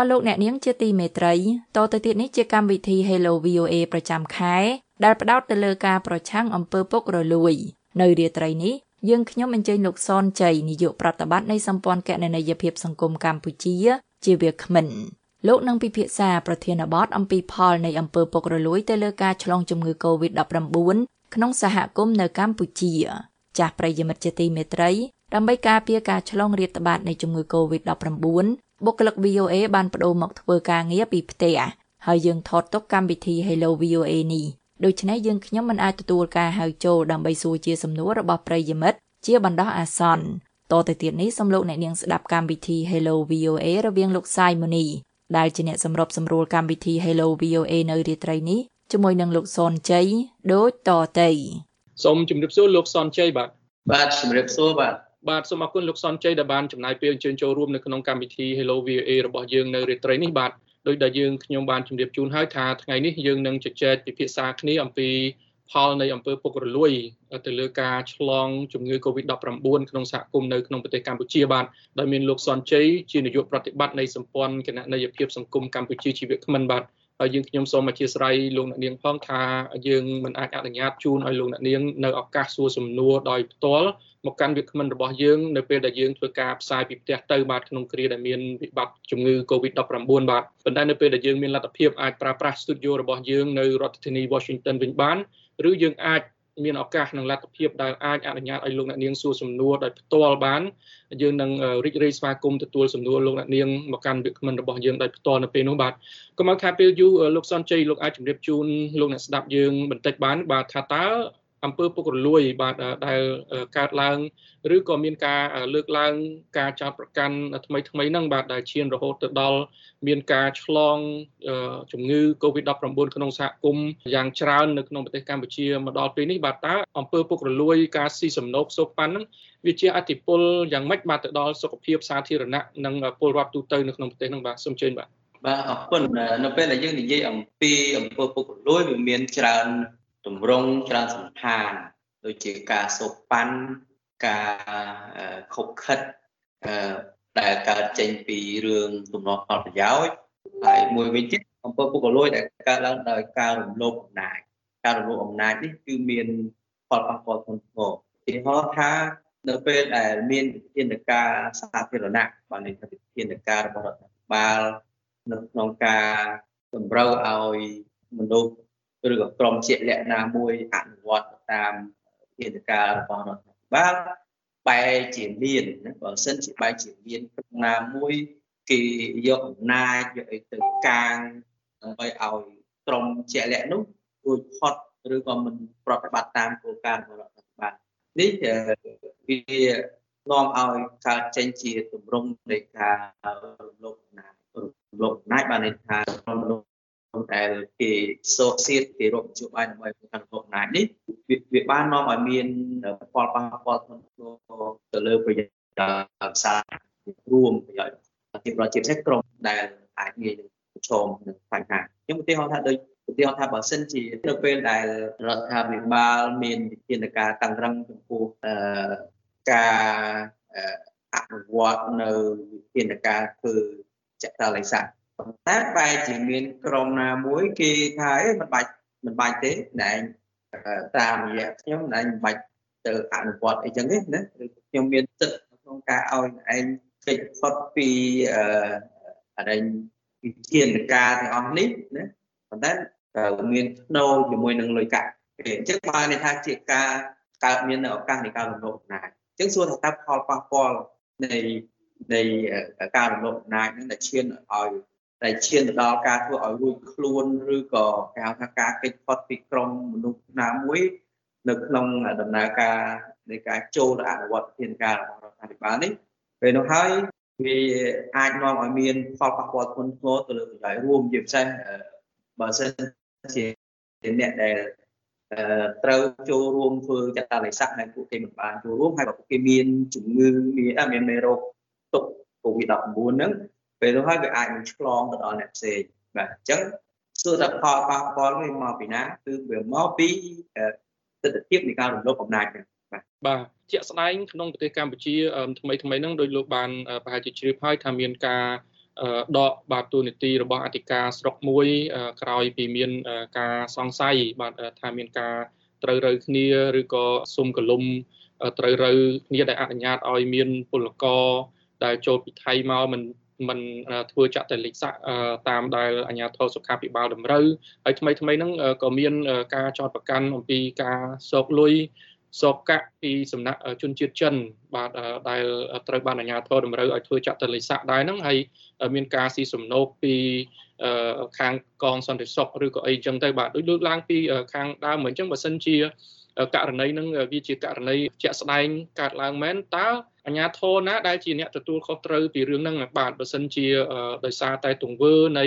អស់លោកអ្នកនាងជាទីមេត្រីតទៅទៀតនេះជាកម្មវិធី Hello VOA ប្រចាំខែ ដែលផ្ដោតទៅលើការប្រឆាំងអំពើពុករលួយ នៅរាត្រីនេះយើងខ្ញុំអញ្ជើញលោកសនជ័យនាយកប្រតិបត្តិនៃសម្ព័ន្ធគណនេយ្យភាពសង្គមកម្ពុជា ជាវាគ្មិនលោកនឹងពិភាក្សាប្រធានបទអំពីផលនៃអំពើពុករលួយទៅលើការឆ្លងជំងឺ Covid-19 ក្នុងសហគមន៍នៅកម្ពុជា ចាស់ប្រិយមិត្តជាទីមេត្រីដើម្បីការពារការឆ្លងរាតត្បាតនៃជំងឺ Covid-19 បុគ្គលិក VOA បានបដូរមកធ្វើការងារពីផ្ទះហើយយើងថតទុកកម្មវិធី Hello VOA នេះដូច្នេះយើងខ្ញុំមិនអាចទទួលការហៅចូលដើម្បីសួរជាសំណួររបស់ប្រិយមិត្តជាបណ្ដោះអាសន្នតទៅទៀតនេះសូមលោកអ្នកនាងស្ដាប់កម្មវិធី Hello VOA រវាងលោកសាយម៉ូនីដែលជាអ្នកសម្របសម្រួលកម្មវិធី Hello VOA នៅរាត្រីនេះជាមួយនឹងលោកសនជ័យដូចតទៅសូមជម្រាបសួរលោកសនជ័យបាទបាទជម្រាបសួរបាទ បាទសូមអរគុណលោកសនជ័យដែលបានចំណាយពេលអញ្ជើញចូលរួមនៅក្នុងកម្មវិធី Hello VOA របស់យើងនៅរាត្រីនេះបាទដោយដែលយើងខ្ញុំបានជម្រាបជូនហើយថាថ្ងៃនេះយើងនឹងជជែកពិភាក្សាគ្នាអំពីផលនៃអំពើពុករលួយទៅលើការឆ្លងជំងឺ Covid-19 ក្នុងសហគមន៍នៅក្នុងប្រទេសកម្ពុជាបាទដោយមានលោកសនជ័យជានាយកប្រតិបត្តិនៃសម្ព័ន្ធគណនេយ្យភាពសង្គមកម្ពុជាជីវៈគ្មិនបាទហើយយើងខ្ញុំសូមអធិស្ឋានលោកអ្នកនាងផងថាយើងមិនអាចអនុញ្ញាតជូនឲ្យលោកអ្នកនាងនៅឱកាសសួរសំណួរដោយផ្ទាល់ មកកាន់វាគ្មិនរបស់យើងនៅពេលដែលយើងធ្វើការផ្សាយពីផ្ទះទៅបាទក្នុងគ្រាដែលមានវិបត្តិជំងឺ Covid-19 បាទប៉ុន្តែនៅពេលដែលយើងមានលទ្ធភាពអាចប្រើប្រាស់ studio របស់យើងនៅរដ្ឋធានី Washington វិញបានឬយើងអាចមានឱកាសនិងលទ្ធភាពដែលអាចអនុញ្ញាតឲ្យលោកអ្នកនាងសួរសំណួរដោយផ្ទាល់បានយើងនឹងរីករាយស្វាគមន៍ទទួលសំណួរលោកអ្នកនាងមកកាន់វិក្កាមិនរបស់យើងដោយផ្ទាល់នៅពេលនោះបាទកុំឲ្យខាតពេលយូរលោកសនជ័យលោកអាចជម្រាបជូនលោកអ្នកស្ដាប់យើងបន្តិចបានបាទថាតើ អំពើពុករលួយបាទដែលកើតឡើងឬក៏មានការលើកឡើងការចោទប្រកាន់ថ្មីថ្មីហ្នឹងបាទដែលឈានរហូតទៅដល់មានការឆ្លងជំងឺ Covid-19 ក្នុងសហគមន៍យ៉ាងច្រើននៅក្នុងប្រទេសកម្ពុជាមកដល់ពេលនេះបាទតើអំពើពុករលួយការស៊ីសំណូកសូកប៉ាន់ហ្នឹងវាជាអតិពលយ៉ាងម៉េចបាទទៅដល់សុខភាពសាធារណៈនិងពលរដ្ឋទូទៅនៅក្នុងប្រទេសហ្នឹងបាទសូមជឿបាទបាទអរគុណនៅពេលដែលយើងនិយាយអំពីអំពើពុករលួយវាមានច្រើន ទម្រង់ច្រើនសន្តានដូចជាការសូកប៉ាន់ការខົບខិតដែលកើតចេញពីរឿងទំនាស់ផលប្រយោជន៍ហើយមួយវិញទៀតអំពើពុករលួយដែលកើតឡើងដោយការរំលោភអំណាចការរំលោភអំណាចនេះគឺមានផលប៉ះពាល់ធ្ងន់ធ្ងរឧទាហរណ៍ថានៅពេលដែលមានវិធានការសាធារណៈបានន័យថាវិធានការរបស់រដ្ឋាភិបាលនៅក្នុងការតម្រូវឲ្យមនុស្ស ឬក៏ក្រុមជាក់លាក់ណាមួយអនុវត្តតាមវិធានការរបស់រដ្ឋាភិបាលបែរជាមានបើសិនជាបែរជាមានក្រុមណាមួយគេយកអំណាចយកអីទៅកាងដើម្បីឲ្យក្រុមជាក់លាក់នោះរួចផុតឬក៏មិនប្រតិបត្តិតាមគោលការណ៍របស់រដ្ឋាភិបាលនេះវានាំឲ្យកើតចេញជាទម្រង់នៃការរំលោភអំណាចរំលោភអំណាចបានន័យថាមនុស្សដែលគេ សោកសៀតគេរកជួបបានដើម្បីក្នុងអំណាចនេះវាបាននាំឲ្យមានផលប៉ះពាល់ធ្ងន់ធ្ងរទៅលើប្រយោជន៍សារួមប្រយោជន៍ជាប្រជាពិសេសក្រុមដែលអាចងាយនឹងប្រឈមនឹងបញ្ហាខ្ញុំឧទាហរណ៍ថាដូចឧទាហរណ៍ថាបើសិនជានៅពេលដែលរដ្ឋាភិបាលមានវិធានការតឹងរឹងចំពោះការអនុវត្តនៅវិធានការធ្វើចតលិស័ក តែបែរជាមានក្រុមណាមួយគេថាអីមិនបាច់មិនបាច់ទេណែតាមរយៈខ្ញុំណែមិនបាច់ទៅអនុវត្តអីចឹងទេណាខ្ញុំមានសិទ្ធិក្នុងការឲ្យឯងចេញផុតពីអឺអរិញវិធានការទាំងអស់នេះណាប៉ុន្តែត្រូវមានស្នូលជាមួយនឹងលុយកាក់អញ្ចឹងបានន័យថាជាការកើតមាននៅឱកាសនៃការរំលោភអំណាចអញ្ចឹងសួរថាតើផលប៉ះពាល់នៃនៃការរំលោភអំណាចហ្នឹងដែលឈានឲ្យ ដែលឈានទៅដល់ការធ្វើឲ្យរួចខ្លួនឬក៏គេហៅថាការកិច្ចផុតពីក្រុមមនុស្សណាមួយនៅក្នុងដំណើរការនៃការចូលទៅអនុវត្តវិធានការរបស់រដ្ឋាភិបាលនេះពេលនោះហើយវាអាចនាំឲ្យមានផលប៉ះពាល់ធ្ងន់ធ្ងរទៅលើប្រយោជន៍រួមជាពិសេសបើសិនជាអ្នកដែលត្រូវចូលរួមធ្វើចតាលិស័កហើយពួកគេមិនបានចូលរួមហើយបើពួកគេមានជំងឺមានមានមេរោគទុក COVID-19 ហ្នឹង ពេលនោះហើយវាអាចនឹងឆ្លងទៅដល់អ្នកផ្សេងបាទអញ្ចឹងសួរថាផលប៉ះពាល់វាមកពីណាគឺវាមកពីទស្សនវិជ្ជានៃការរំលោភអំណាចហ្នឹងបាទបាទជាក់ស្ដែងក្នុងប្រទេសកម្ពុជាថ្មីថ្មីហ្នឹងដោយលោកបានប្រហែលជាជ្រាបហើយថាមានការដកបាទទូនីតិរបស់អធិការស្រុកមួយក្រោយពីមានការសង្ស័យបាទថាមានការត្រូវរើគ្នាឬក៏សុំកលុំត្រូវរើគ្នាដែលអនុញ្ញាតឲ្យមានពលករដែលចូលពីថៃមកមិន មិនធ្វើចាក់តលេខសាក់តាមដែលអាជ្ញាធរសុខាភិបាលតម្រូវហើយថ្មីថ្មីហ្នឹងក៏មានការចោទប្រកាន់អំពីការសោកលុយសោកកាក់ពីសំណាក់ជនជាតិចិនបាទដែលត្រូវបានអាជ្ញាធរតម្រូវឲ្យធ្វើចាក់តលេខសាក់ដែរហ្នឹងហើយមានការស៊ីសំណូកពីខាងកងសន្តិសុខឬក៏អីចឹងទៅបាទដូចលើកឡើងពីខាងដើមអញ្ចឹងបើសិនជា ករណីនឹងវាជាករណីជាក់ស្ដែងកើតឡើងមែនតើអាជ្ញាធរណាដែលជាអ្នកទទួលខុសត្រូវពីរឿងហ្នឹងបាទបើសិនជាដោយសារតែទង្វើនៃ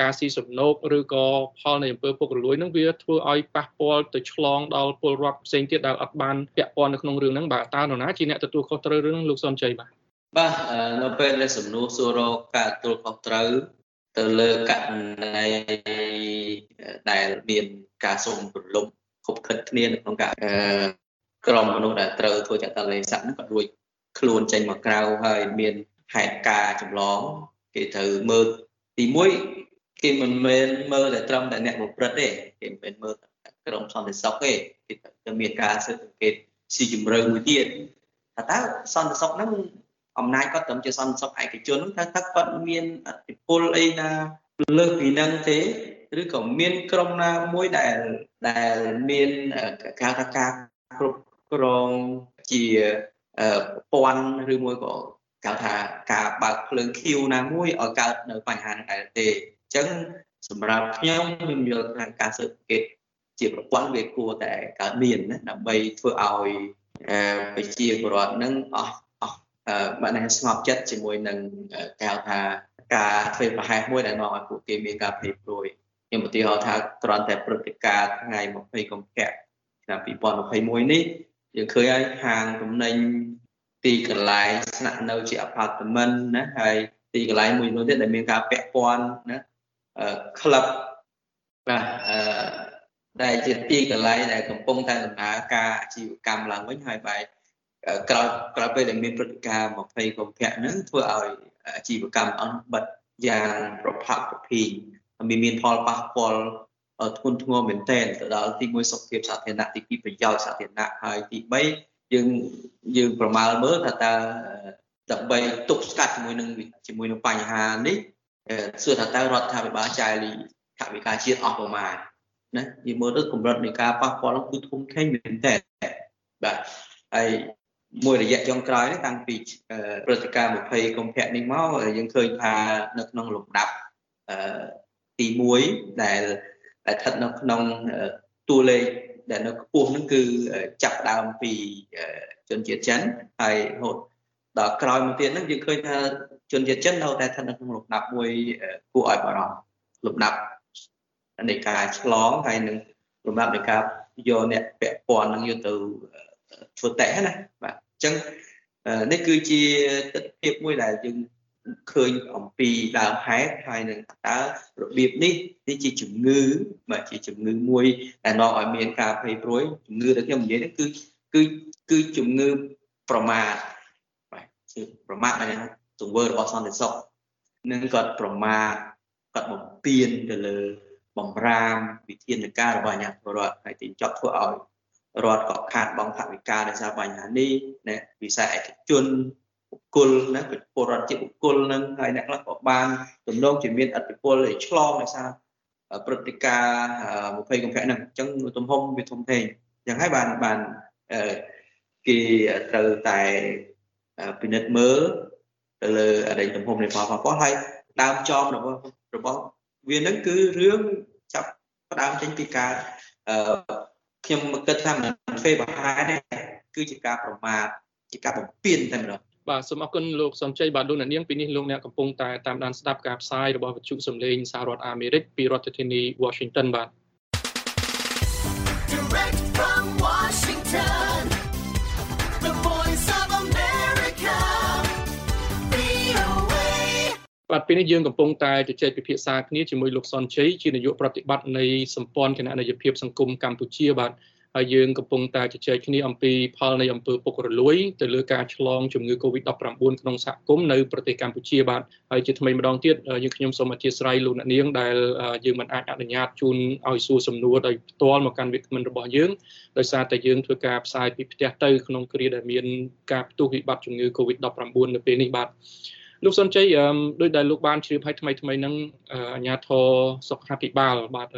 ការស៊ីសំណូកឬក៏ផលនៃអំពើពុករលួយនឹងវាធ្វើឲ្យប៉ះពាល់ទៅឆ្លងដល់ពលរដ្ឋផ្សេងទៀតដែលអត់បានពាក់ព័ន្ធនៅក្នុងរឿងហ្នឹងបាទតើនរណាជាអ្នកទទួលខុសត្រូវរឿងលោកសុនជ័យបាទបាទនៅពេលដែលសំណួរសួររកការទទួលខុសត្រូវទៅលើករណីដែលមានការសុំប្រលំ ខុបខិតគ្នានៅក្នុងការក្រុមមនុស្សដែលត្រូវធ្វើចតលេស័កហ្នឹងក៏រួចខ្លួនចេញមកក្រៅហើយមានហេតុការចម្លងគេត្រូវមើលទី1គេមិនមែនមើលតែត្រឹមតែអ្នកប្រព្រឹត្តទេគេមិនមែនមើលក្រុមសន្តិសុខទេគេត្រូវមានការស៊ើបអង្កេតស៊ីជម្រៅមួយទៀតថាតើសន្តិសុខហ្នឹងអំណាចគាត់ត្រឹមជាសន្តិសុខឯកជនថាតើគាត់មានអធិបុលអីណាលើសពីហ្នឹងទេ ឬក៏មានក្រុមណាមួយដែលដែលមានការថាការគ្រប់គ្រងជាពាន់ឬមួយក៏កៅថាការបើកភ្លើងខៀវណាមួយឲ្យកើតនៅបញ្ហាហ្នឹងដែរទេអញ្ចឹងសម្រាប់ខ្ញុំខ្ញុំយល់ថាការស៊ើបអង្កេតជាប្រព័ន្ធវាគួរតែកើតមានណាដើម្បីធ្វើឲ្យប្រជាពលរដ្ឋនឹងអស់អស់បានស្ងប់ចិត្តជាមួយនឹងកៅថាការធ្វើប្រហែសមួយដែលនាំឲ្យពួកគេមានការភ័យព្រួយ ខ្ញុំឧទាហរណ៍ថាគ្រាន់តែព្រឹត្តិការណ៍ថ្ងៃ20កុម្ភៈឆ្នាំ2021នេះយើងឃើញហើយហាងទំនិញទីកន្លែងស្នាក់នៅជា apartment ណាហើយទីកន្លែងមួយនោះទៀតដែលមានការពាក់ព័ន្ធណាក្លឹបបាទអឺដែលជាទីកន្លែងដែលកំពុងតែដំណើរការអាជីវកម្មឡើងវិញហើយបែរក្រោយក្រោយពេលដែលមានព្រឹត្តិការណ៍20កុម្ភៈហ្នឹងធ្វើឲ្យអាជីវកម្មអន្តបិទយ៉ាងប្រផាក់ប្រភី មានមានផលប៉ះពាល់ធ្ងន់ធ្ងរមែនទែនទៅដល់ទី1សុខភាពសាធារណៈទី2ប្រយោជន៍សាធារណៈហើយទី3យើងយើងប្រមាលមើលថាតើដើម្បីទប់ស្កាត់ជាមួយនឹងជាមួយនឹងបញ្ហានេះសួរថាតើរដ្ឋាភិបាលចាយលីថវិកាជាតិអស់ប្រមាណណានិយាយមើលទៅកម្រិតនៃការប៉ះពាល់គឺធំធេងមែនទែនបាទហើយមួយរយៈចុងក្រោយនេះតាំងពីព្រឹត្តិការណ៍20កុម្ភៈនេះមកយើងឃើញថានៅក្នុងលំដាប់ ទី1ដែលដែលស្ថិតនៅក្នុងតួលេខដែលនៅខ្ពស់ហ្នឹងគឺចាប់ដើមពីជនជាតិចិនហើយរហូតដល់ក្រោយមកទៀតហ្នឹងយើងឃើញថាជនជាតិចិននៅតែស្ថិតនៅក្នុងលំដាប់មួយគួរឲ្យបារម្ភលំដាប់នៃការឆ្លងហើយនឹងលំដាប់នៃការយកអ្នកពាក់ព័ន្ធនឹងយកទៅធ្វើតេស្តណាបាទអញ្ចឹងនេះគឺជាទស្សនវិជ្ជាមួយដែលយើង ឃើញអំពីដើមហេតុហើយនឹងតើរបៀបនេះនេះជាជំងឺបាទជាជំងឺមួយដែលនាំឲ្យមានការភ័យព្រួយជំងឺដែលខ្ញុំនិយាយនេះគឺគឺគឺជំងឺប្រមាថបាទគឺប្រមាថហ្នឹងទង្វើរបស់សន្តិសុខនឹងគាត់ប្រមាថគាត់បំពេញទៅលើបំរាមវិធានការរបស់អាជ្ញាធររដ្ឋហើយទីចប់ធ្វើឲ្យរដ្ឋក៏ខាតបង់ថវិកាដោយសារបញ្ហានេះណាវិស័យឯកជន បុគ្គលណាពលរដ្ឋជាបុគ្គលនឹងហើយអ្នកខ្លះក៏បានទំនងជាមានអធិបុលឆ្លងដោយសារព្រឹត្តិការណ៍20កុម្ភៈហ្នឹងអញ្ចឹងទំហំវាធំធេងអញ្ចឹងហើយបានបានគេត្រូវតែពិនិត្យមើលទៅលើអរិយទំហំនៃផលប៉ះពាល់ហើយដើមចប់របស់របស់វានឹងគឺរឿងចាប់ផ្ដើមចេញពីការខ្ញុំគិតថាមិនធ្វើប្រហែលទេគឺជាការប្រមាថជាការបំពេញតែម្ដង បាទសូមអរគុណលោកសំជ័យបាទលោកអ្នកនាងពីនេះលោកអ្នកកំពុងតែតាមដានស្ដាប់ការផ្សាយរបស់វិទ្យុសំឡេងសហរដ្ឋអាមេរិកពីរដ្ឋធានី Washington បាទ Direct from Washington The Voice of America VOA បាទពេលនេះយើងកំពុងតែជជែកពិភាក្សាគ្នាជាមួយលោកសុនជ័យជានាយកប្រតិបត្តិនៃសម្ព័ន្ធគណៈនយោបាយសង្គមកម្ពុជាបាទ ហើយយើងកំពុងតែជជែកគ្នាអំពីផលនៃអំពើពុករលួយទៅលើការឆ្លងជំងឺ Covid-19 ក្នុងសហគមន៍នៅប្រទេសកម្ពុជាបាទហើយជាថ្មីម្ដងទៀតយើងខ្ញុំសូមអធិស្ឋានលោកអ្នកនាងដែលយើងមិនអាចអនុញ្ញាតជូនឲ្យសួរសំណួរដោយផ្ទាល់មកកាន់វាគ្មិនរបស់យើងដោយសារតែយើងធ្វើការផ្សាយពីផ្ទះទៅក្នុងគ្រាដែលមានការផ្ទុះវិបត្តិជំងឺ Covid-19 នៅពេលនេះបាទលោកសុនជ័យដោយដែលលោកបានជ្រាបឲ្យថ្មីថ្មីហ្នឹងអាជ្ញាធរសុខាភិបាលបាទ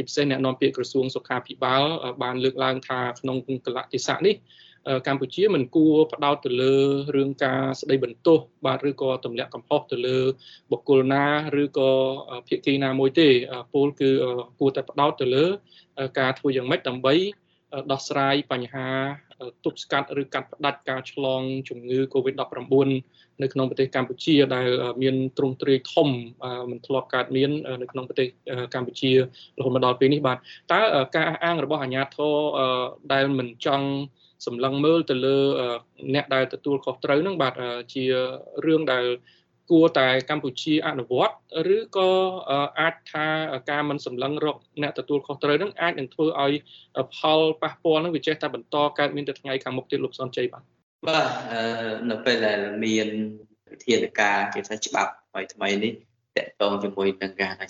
ជាពិសេសអ្នកនាំពាក្យក្រសួងសុខាភិបាលបានលើកឡើងថាក្នុងកលៈទេសៈនេះកម្ពុជាមិនគួរផ្ដោតទៅលើរឿងការស្ដីបន្ទោសបាទឬក៏ទម្លាក់កំហុសទៅលើបុគ្គលណាឬក៏ភាគីណាមួយទេពលគឺគួរតែផ្ដោតទៅលើ ការធ្វើយ៉ាងម៉េចដើម្បីដោះស្រាយបញ្ហា ទប់ស្កាត់ឬកាត់ផ្ដាច់ការឆ្លងជំងឺ Covid-19 នៅក្នុងប្រទេសកម្ពុជាដែលមានទ្រង់ទ្រាយធំមិនធ្លាប់កើតមាននៅក្នុងប្រទេសកម្ពុជារហូតមកដល់ពេលនេះបាទតើការអះអាងរបស់អាជ្ញាធរដែលមិនចង់សម្លឹងមើលទៅលើអ្នកដែលទទួលខុសត្រូវនឹងបាទជារឿងដែល គួរតែកម្ពុជាអនុវត្តឬក៏អាចថាការមិនសម្លឹងរកអ្នកទទួលខុសត្រូវនឹងអាចនឹងធ្វើឲ្យផលប៉ះពាល់នឹងវាចេះតែបន្តកើតមានទៅថ្ងៃខាងមុខទៀតលោកសនជ័យបាទបាទនៅពេលដែលមានវិធានការជាថាច្បាប់ថ្មីថ្មីនេះតកតងជាមួយនឹងការហៅ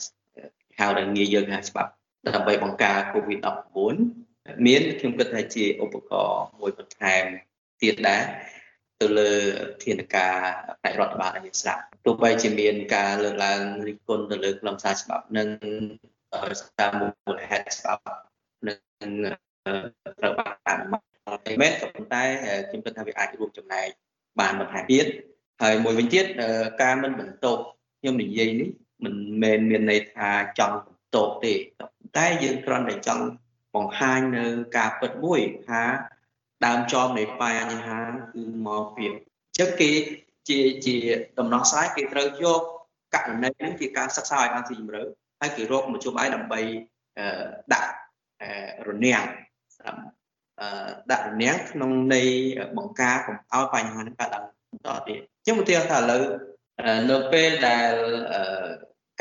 ថាងាយយើងហៅច្បាប់ដើម្បីបង្ការ COVID-19 មានខ្ញុំគិតថាជាឧបករណ៍មួយបន្ថែមទៀតដែរ ទៅលើធានការផ្នែករដ្ឋបាលឲ្យស្រាប់ទោះបីជាមានការលើកឡើងរិះគន់ទៅលើខ្លឹមសារច្បាប់និងតាមមូលហេតុច្បាប់នឹងត្រូវបានអនុម័តតែមែនក៏ប៉ុន្តែខ្ញុំគិតថាវាអាចរួមចំណែកបានបន្ថែមទៀតហើយមួយវិញទៀតការមិនបន្តខ្ញុំនិយាយនេះមិនមែនមានន័យថាចង់បន្តទេតែយើងគ្រាន់តែចង់បង្ហាញនៅការពិតមួយថា ដើមចមនៃបញ្ហាគឺមកពីអញ្ចឹងគេជាជាដំណោះស្រាយគេត្រូវយកករណីនេះជាការសិក្សាឲ្យបានស៊ីជម្រៅហើយគេរកមធ្យោបាយដើម្បីដាក់រនាំងដាក់រនាំងក្នុងន័យបង្ការកុំឲ្យបញ្ហានេះកើតឡើងបន្តទៀតខ្ញុំឧទាហរណ៍ថាឥឡូវនៅពេលដែល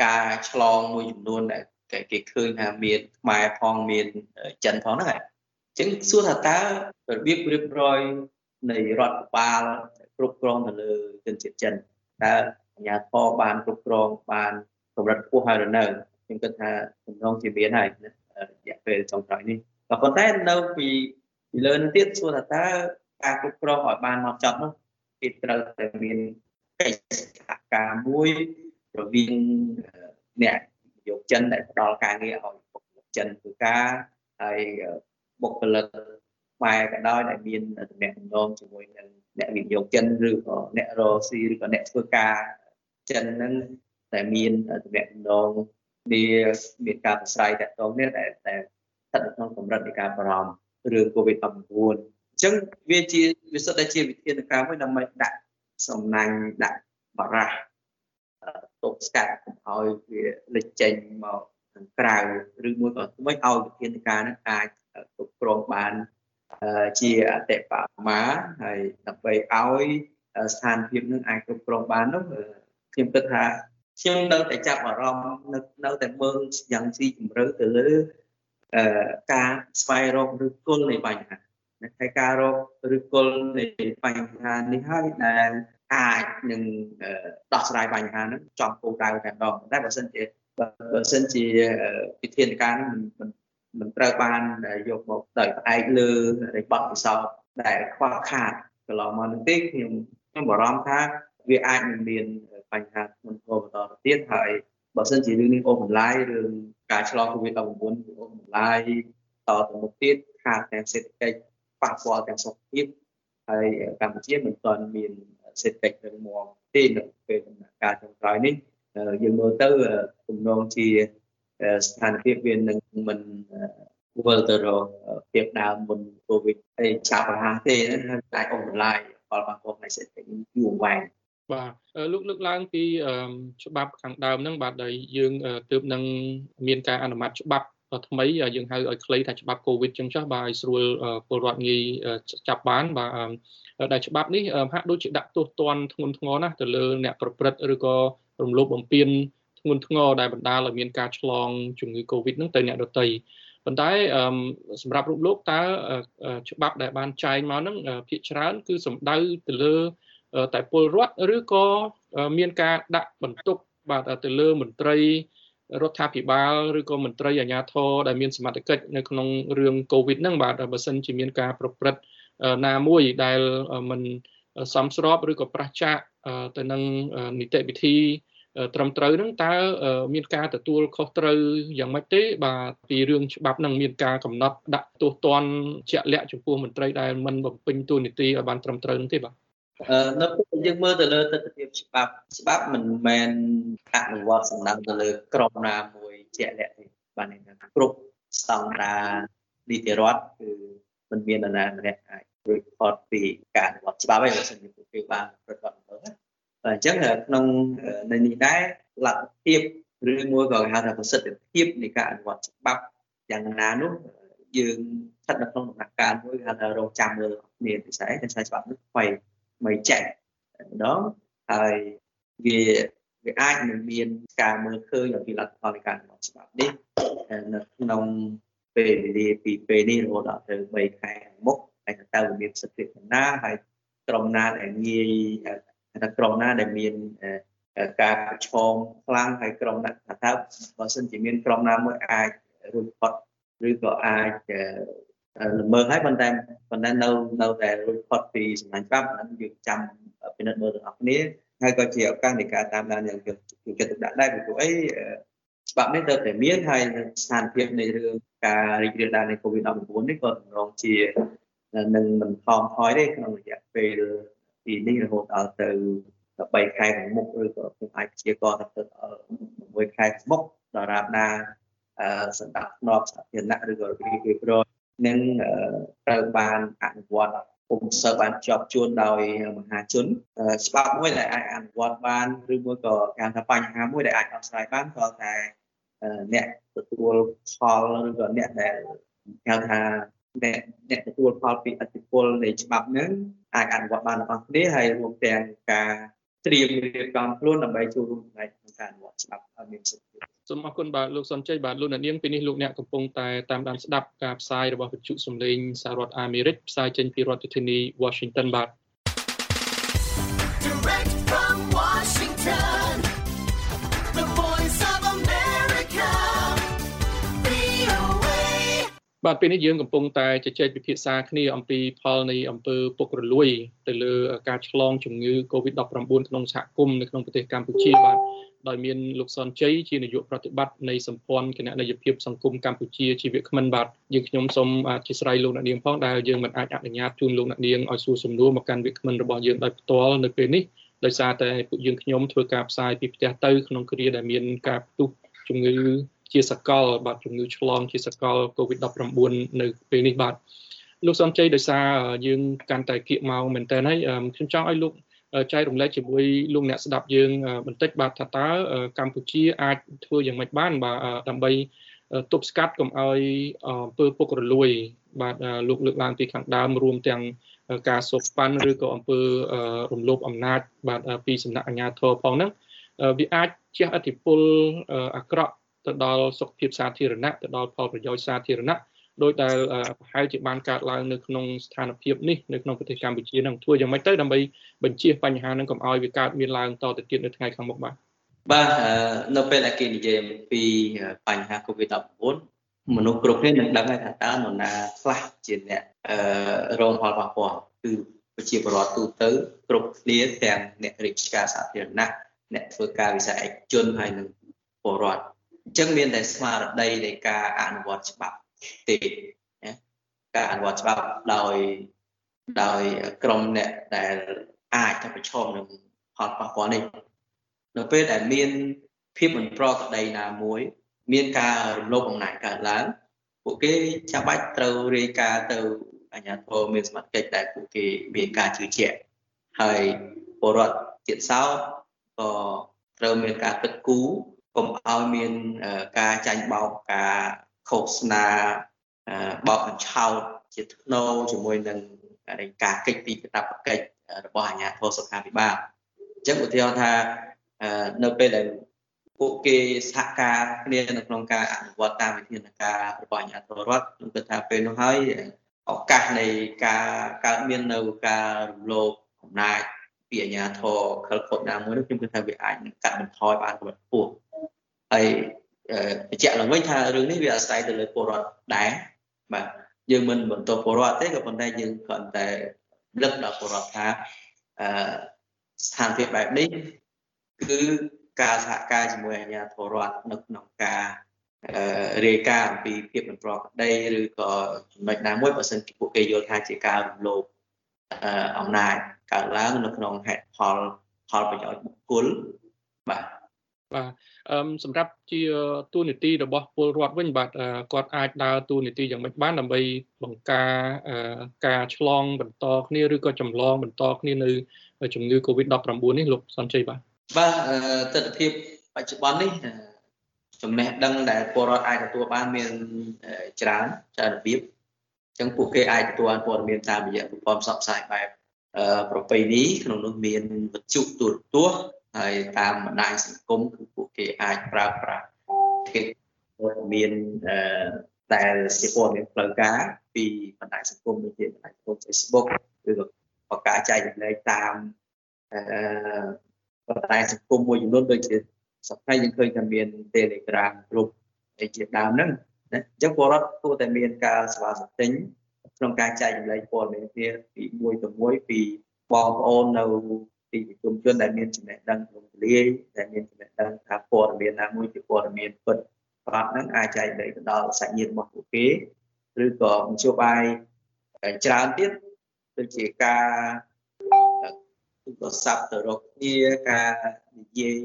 ការឆ្លងមួយចំនួនដែលគេឃើញថាមានខ្មែរផងមានចិនផងហ្នឹងហើយអញ្ចឹងសួរថាតើរបៀបរៀបរយនៃរដ្ឋបាលគ្រប់គ្រងទៅលើជនជាតិចិនតើអាជ្ញាធរបានគ្រប់គ្រងបានកម្រិតខ្ពស់ហើយឬនៅខ្ញុំគិតថាសំណងជាមានហើយរយៈពេលចុងក្រោយនេះក៏ប៉ុន្តែនៅពីពីលើនឹងទៀតសួរថាតើការគ្រប់គ្រងឲ្យបានមកចប់នោះគេត្រូវតែមានកិច្ចសហការមួយរវាងអ្នកយកចិនដែលផ្ដល់ការងារឲ្យបុគ្គលិកចិនធ្វើការហើយ បុគ្គលិកខ្មែរក៏ដោយដែលមានតំណែងតំណងជាមួយនឹងអ្នកវិនិយោគចិនឬក៏អ្នករកស៊ីឬក៏អ្នកធ្វើការចិនហ្នឹងតែមានតំណែងតំណងមានមានការប្រស្រ័យតាក់ទងនេះតែតែស្ថិតនៅក្នុងកម្រិតនៃការបារម្ភរឿង COVID-19 អញ្ចឹងវាជាវាសុទ្ធតែជាវិធានការមួយដើម្បីដាក់សំណាញ់ដាក់បារះទប់ស្កាត់ឲ្យវាលេចចេញមកខាងក្រៅឬមួយក៏ធ្វើឲ្យវិធានការនោះអាច គ្រប់គ្រងបានជាអតិបរមាហើយដើម្បីឲ្យស្ថានភាពនឹងអាចគ្រប់គ្រងបាននោះខ្ញុំគិតថាខ្ញុំនៅតែចាប់អារម្មណ៍នៅនៅតែមើលយ៉ាងស៊ីជម្រៅទៅលើការស្វែងរកឬគល់នៃបញ្ហាហើយការរកឬគល់នៃបញ្ហានេះហើយដែលអាចនឹងដោះស្រាយបញ្ហាហ្នឹងចំគោលដៅតែម្ដងតែបើសិនជាបើសិនជាវិធានការហ្នឹងមិន មិនត្រូវបានយកមកដោយផ្អែកលើនៃបទពិសោធន៍ដែលខ្វះខាតកន្លងមកនោះទេខ្ញុំខ្ញុំបារម្ភថាវាអាចនឹងមានបញ្ហាធ្ងន់ធ្ងរបន្តទៅទៀតហើយបើសិនជារឿងនេះអូសបន្លាយរឿងការឆ្លង COVID-19 អូសបន្លាយតទៅមុខទៀតខាតទាំងសេដ្ឋកិច្ចប៉ះពាល់ទាំងសុខភាពហើយកម្ពុជាមិនទាន់មានសេដ្ឋកិច្ចរឹងមាំទេនៅពេលដំណាក់កាលចុងក្រោយនេះយើងមើលទៅទំនងជាស្ថានភាពវានឹង មិនវិលទៅរកភាពដើមមុនកូវីដអីចាប់រហ័សទេហើយអាចអស់បន្លាយផលប៉ះពាល់នៃសេដ្ឋកិច្ចយូរអង្វែងបាទលោកលើកឡើងពីច្បាប់ខាងដើមហ្នឹងបាទដែលយើងទើបនឹងមានការអនុម័តច្បាប់ថ្មីយើងហៅឲ្យខ្លីថាច្បាប់កូវីដចឹងចុះបាទឲ្យស្រួលពលរដ្ឋងាយចាប់បានបាទដែលច្បាប់នេះហាក់ដូចជាដាក់ទោសទណ្ឌធ្ងន់ធ្ងរណាស់ទៅលើអ្នកប្រព្រឹត្តឬក៏រំលោភបំពាន ធ្ងន់ធ្ងរដែលបណ្ដាលឲ្យមានការឆ្លងជំងឺ Covid ហ្នឹងទៅអ្នកដទៃប៉ុន្តែសម្រាប់រូបលោកតើច្បាប់ដែលបានចែងមកហ្នឹងភាគច្រើនគឺសំដៅទៅលើតែពលរដ្ឋឬក៏មានការដាក់បន្ទុកបាទទៅលើមន្ត្រីរដ្ឋាភិបាលឬក៏មន្ត្រីអាជ្ញាធរដែលមានសមត្ថកិច្ចនៅក្នុងរឿងកូវីដហ្នឹងបាទបើសិនជាមានការប្រព្រឹត្តណាមួយដែលមិនសមស្របឬក៏ប្រឆាចទៅនឹងនីតិវិធី ត្រឹមត្រូវនឹងតើមានការទទួលខុសត្រូវយ៉ាងម៉េចទេបាទពីរឿងច្បាប់នឹងមានការកំណត់ដាក់ទោសទណ្ឌជាក់លាក់ចំពោះមន្ត្រីដែលមិនបំពេញតួនាទីឲ្យបានត្រឹមត្រូវនោះទេបាទនៅពេលយើងមើលទៅលើទស្សនវិជ្ជាច្បាប់ច្បាប់មិនមែនអនុវត្តសំដៅទៅលើក្រុមណាមួយជាក់លាក់ទេបាទនេះគ្រប់ស្តង់ដារនីតិរដ្ឋគឺមិនមាននរណាម្នាក់អាចរួចផុតពីការអនុវត្តច្បាប់ទេបើមិនជាពួកបានប្រកបអំពើបាទ អញ្ចឹងក្នុងនៅនេះដែរលទ្ធភាពឬមួយក៏គេហៅថាប្រសិទ្ធភាពនៃការអនុវត្តច្បាប់យ៉ាងណានោះយើងស្ថិតនៅក្នុងដំណាក់កាលមួយគេហៅថារងចាំមើលគ្នាពិសេសតែច្បាប់នេះថ្មីមិនចេះម្ដងហើយវាវាអាចនឹងមានការមើលឃើញអំពីលទ្ធផលនៃការអនុវត្តច្បាប់នេះនៅក្នុងពេលវេលាពីពេលនេះរហូតដល់ទៅ3ខែមុខហើយតើវាមានសិទ្ធិប៉ុណ្ណាហើយក្រុមណាដែលងាយ ថាក្រុមណាដែលមានការប្រឈមខ្លាំងហើយក្រុមណាថាតើបើសិនជាមានក្រុមណាមួយអាចរួចផុតឬក៏អាចល្មើងហើយប៉ុន្តែប៉ុន្តែនៅនៅតែរួចផុតពីសំណាញ់ច្បាប់ហ្នឹងយើងចាំពិនិត្យមើលទាំងអស់គ្នាហើយក៏ជាឱកាសនៃការតាមដានយ៉ាងយកចិត្តទុកដាក់ដែរពីព្រោះអីច្បាប់នេះទៅតែមានហើយស្ថានភាពនៃរឿងការរីករាលដាលនៃ COVID-19 នេះក៏តម្រង់ជានឹងមិនថមថយទេក្នុងរយៈពេល ពីនេះរហូតដល់ទៅ3ខែខាងមុខឬក៏ខ្ញុំអាចព្យាករណ៍ថាទៅ6ខែខាងមុខដល់រាបណាសណ្ដាប់ធ្នាប់សាធារណៈឬក៏រៀបរយនឹងត្រូវបានអនុវត្តពុំសូវបានជាប់ជួនដោយមហាជនច្បាប់មួយដែលអាចអនុវត្តបានឬមួយក៏ការថាបញ្ហាមួយដែលអាចដោះស្រាយបានក៏តែអ្នកទទួលផលឬក៏អ្នកដែលហៅថា អ្នកអ្នកទទួលផលពីអតិពលនៃច្បាប់នឹងអាចអនុវត្តបានទាំងអស់គ្នាហើយរួមទាំងការត្រៀមរៀបចំខ្លួនដើម្បីចូលរួមចំណែកក្នុងការអនុវត្តច្បាប់ឲ្យមានសិទ្ធិសូមអរគុណបាទលោកសុនជ័យបាទលោកអ្នកនាងពេលនេះលោកអ្នកកំពុងតែតាមដានស្ដាប់ការផ្សាយរបស់វិទ្យុសំឡេងសហរដ្ឋអាមេរិកផ្សាយចេញពីរដ្ឋធានី Washington បាទ បាទពេលនេះយើងកំពុងតែជជែកពិភាក្សាគ្នាអំពីផលនៃអំពើពុករលួយ ទៅលើការឆ្លងជំងឺ Covid-19 ក្នុងសហគមន៍នៅក្នុងប្រទេសកម្ពុជាបាទដោយមានលោកសនជ័យជានាយកប្រតិបត្តិនៃសម្ព័ន្ធគណៈនយោបាយសង្គមកម្ពុជាជីវគ្មិនបាទយើងខ្ញុំសូមអធិស្ឋានលោកអ្នកនាងផងដែលយើងមិនអាចអនុញ្ញាតជូនលោកអ្នកនាងឲ្យសួរសំណួរមកកាន់វិគ្មិនរបស់យើងដោយផ្ទាល់នៅពេលនេះដោយសារតែពួកយើងខ្ញុំធ្វើការផ្សាយពីផ្ទះទៅក្នុងគ្រាដែលមានការផ្ទុះជំងឺ ជាសកលបាទជំងឺឆ្លងជាសកល COVID-19 នៅពេលនេះបាទលោកសំជ័យដោយសារយើងកាន់តែគៀកម៉ោងមែនតើហើយខ្ញុំចង់ឲ្យលោកចែករំលែកជាមួយលោកអ្នកស្ដាប់យើងបន្តិចបាទថាតើកម្ពុជាអាចធ្វើយ៉ាងម៉េចបានបាទដើម្បីទប់ស្កាត់កុំឲ្យអំពើពុករលួយ បាទលោកលើកឡើងពីខាងដើមរួមទាំងការសូកប៉ាន់ឬក៏អំពើរំលោភអំណាច បាទពីសំណាក់អាជ្ញាធរផងហ្នឹងវាអាចជះឥទ្ធិពលអាក្រក់ ទៅដល់សុខភាពសាធារណៈទៅដល់ផលប្រយោជន៍សាធារណៈដោយដែលប្រហែលជាបានកើតឡើងនៅក្នុងស្ថានភាពនេះនៅក្នុងប្រទេសកម្ពុជានឹងធ្វើយ៉ាងម៉េចទៅដើម្បីបញ្ជៀសបញ្ហានឹងកុំឲ្យវាកើតមានឡើងតទៅទៀតនៅថ្ងៃខាងមុខបាទបាទនៅពេលដែលគេនិយាយអំពីបញ្ហា COVID-19 មនុស្សគ្រប់គ្នានឹងដឹងហើយថាតើនរណាខ្លះជាអ្នករងផលប៉ះពាល់គឺប្រជាពលរដ្ឋទូទៅគ្រប់គ្នាទាំងអ្នករាជការសាធារណៈអ្នកធ្វើការវិស័យឯកជនហើយនិងពលរដ្ឋ អញ្ចឹងមានតែស្មារតីនៃការអនុវត្តច្បាប់ទេណាការអនុវត្តច្បាប់ដោយដោយក្រុមអ្នកដែលអាចទៅប្រឈមនឹងផលប៉ះពាល់នេះនៅពេលដែលមានភាពមិនប្រក្រតីណាមួយ មានការរំលោភអំណាចកើតឡើងពួកគេចាំបាច់ត្រូវរាយការណ៍ទៅអាជ្ញាធរមានសមត្ថកិច្ចដែលពួកគេមានការជឿជាក់ហើយពលរដ្ឋទៀតសោតក៏ត្រូវមានការទឹកគូ កុំឲ្យមានការចាញ់បោកការឃោសនាបោកបញ្ឆោតជាធ្នូជាមួយនឹងការកិច្ចពីកាតព្វកិច្ចរបស់អាជ្ញាធរសុខាភិបាលអញ្ចឹងឧទាហរណ៍ថានៅពេលដែលពួកគេសហការគ្នានៅក្នុងការអនុវត្តតាមវិធានការរបស់អាជ្ញាធររដ្ឋខ្ញុំគិតថាពេលនោះហើយឱកាសនៃការកើតមាននៅការរំលោភអំណាចពីអាជ្ញាធរខលខត់ណាមួយនោះខ្ញុំគិតថាវាអាចនឹងកាត់បន្ថយបានកម្រិតខ្ពស់ ហើយបញ្ជាក់ឡើងវិញថារឿងនេះវាអាស្រ័យទៅលើពលរដ្ឋដែរបាទយើងមិនបន្តពលរដ្ឋទេក៏ប៉ុន្តែយើងគ្រាន់តែលឹកដល់ពលរដ្ឋថាអឺស្ថានភាពបែបនេះគឺការសហការជាមួយអាជ្ញាធររដ្ឋនៅក្នុងការរាយការណ៍អំពីភាពមិនប្រក្រតីឬក៏ចំណុចណាមួយបើសិនជាពួកគេយល់ថាជាការរំលោភអំណាចកើតឡើងនៅក្នុងហេតុផលផលប្រយោជន៍បុគ្គលបាទ បាទអឺសម្រាប់ជាទូនីតិរបស់ពលរដ្ឋវិញបាទគាត់អាចដើរទូនីតិយ៉ាងម៉េចបានដើម្បីបង្ការការឆ្លងបន្តគ្នាឬក៏ចម្លងបន្តគ្នានៅជំងឺ Covid-19 នេះលោកសនជ័យបាទបាទទស្សនវិជ្ជាបច្ចុប្បន្ននេះចំណេះដឹងដែលពលរដ្ឋអាចទទួលបានមានច្រើនច្រើនរបៀបអញ្ចឹងពួកគេអាចទទួលបានព័ត៌មានតាមរយៈប្រព័ន្ធផ្សព្វផ្សាយបែបប្រពៃណីក្នុងនោះមានវិទ្យុទូរទស្សន៍ ហើយតាមបណ្ដាញសង្គមគឺពួកគេអាចប្រើប្រាស់គេព័ត៌មានដែលជាព័ត៌មានផ្លូវការពីបណ្ដាញសង្គមដូចជាបណ្ដាញសង្គម Facebook ឬក៏បកការចែករំលែកតាមអឺបណ្ដាញសង្គមមួយចំនួនដូចជាសប្តាហ៍យើងឃើញថាមាន Telegram គ្រប់ឯជាដើមហ្នឹងណាអញ្ចឹងពលរដ្ឋគួរតែមានការស្វាស្ទិញក្នុងការចែករំលែកព័ត៌មានគ្នាពីមួយទៅមួយពីបងប្អូននៅ ទីប្រជុំជនដែលមានចំណេះដឹងក្នុងលាយដែលមានចំណេះដឹងថាព័ត៌មានណាមួយជាព័ត៌មានពិតប្រាកដហ្នឹងអាចចែករំលែកទៅដល់សាច់ញាតិរបស់ពួកគេឬក៏មធ្យោបាយច្រើនទៀតដូចជាការទូរស័ព្ទទៅរកគ្នាការនិយាយ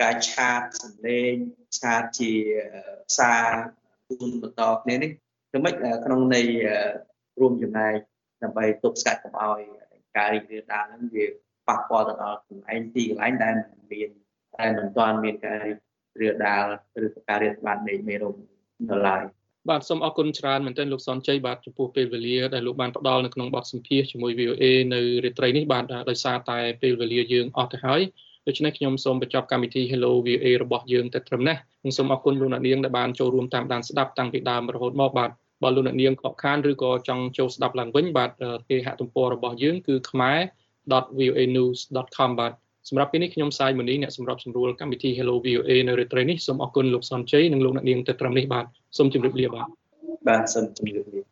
ការឆាតសម្លេងឆាតជាសារទូនបន្តគ្នានេះធ្វើម៉េចក្នុងន័យរួមចំណែកដើម្បីទប់ស្កាត់កុំឲ្យការរីករាលដាលហ្នឹងវា ប៉ះពាល់ទៅដល់កន្លែងទីកន្លែងដែលមានតែមិនទាន់មានការរីករាលដាលឬការរាតត្បាតនៃមេរោគនៅឡើយបាទសូមអរគុណច្រើនមែនទែនលោកសនជ័យបាទចំពោះពេលវេលាដែលលោកបានផ្ដល់នៅក្នុងបទសម្ភាសជាមួយ VOA នៅរាត្រីនេះបាទដោយសារតែពេលវេលាយើងអស់ទៅហើយដូច្នេះខ្ញុំសូមបញ្ចប់កម្មវិធី Hello VOA របស់យើងតែត្រឹមនេះនិងសូមអរគុណលោកអ្នកនាងដែលបានចូលរួមតាមដានស្ដាប់តាំងពីដើមរហូតមកបាទបើលោកអ្នកនាងខកខានឬក៏ចង់ចូលស្ដាប់ឡើងវិញបាទគេហទំព័ររបស់យើងគឺ khmer.voanews.com បាទសម្រាប់ពេលនេះខ្ញុំសាយមនីអ្នកសម្របសម្រួលកម្មវិធី Hello VOA នៅរាត្រីនេះសូមអរគុណលោកសនជ័យនិងលោកអ្នកនាងទៅត្រឹមនេះបាទសូមជម្រាបលាបាទបាទសូមជម្រាបលា